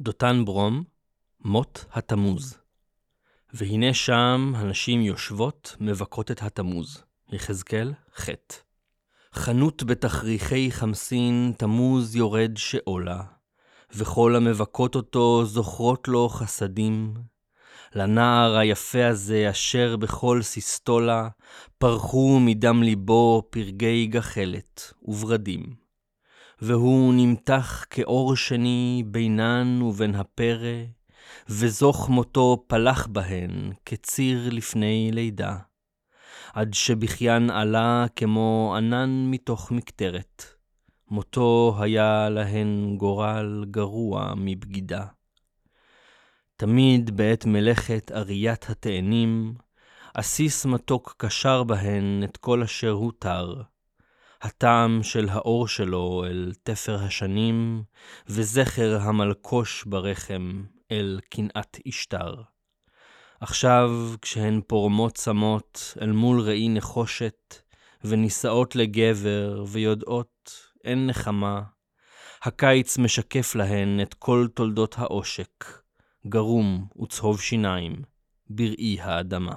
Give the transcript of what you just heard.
דותן ברום, מות התמוז. והנה שם הנשים יושבות, מבכות את התמוז. יחזקאל, ח'. חנות בתכריכי חמסין, תמוז יורד שאולה, וכל המבכות אותו זוכרות לו חסדים. לנער היפה הזה, אשר בכל סיסטולה, פרחו מדם ליבו פרגי גחלת וברדים. והוא נמתח כאור שני בינן ובין הפרא, וזוך מותו פלח בהן כציר לפני לידה, עד שבכיין עלה כמו ענן מתוך מקטרת, מותו היה להן גורל גרוע מבגידה. תמיד בעת מלאכת אריית התאנים, עסיס מתוק קשר בהן את כל אשר הותר, הטעם של האור שלו אל תפר השנים, וזכר המלקוש ברחם אל קנאת אשתר. עכשיו, כשהן פורמות צמות אל מול ראי נחושת, ונישאות לגבר, ויודעות, אין נחמה, הקיץ משקף להן את כל תולדות העושק, גרום וצהוב שיניים, בראי האדמה.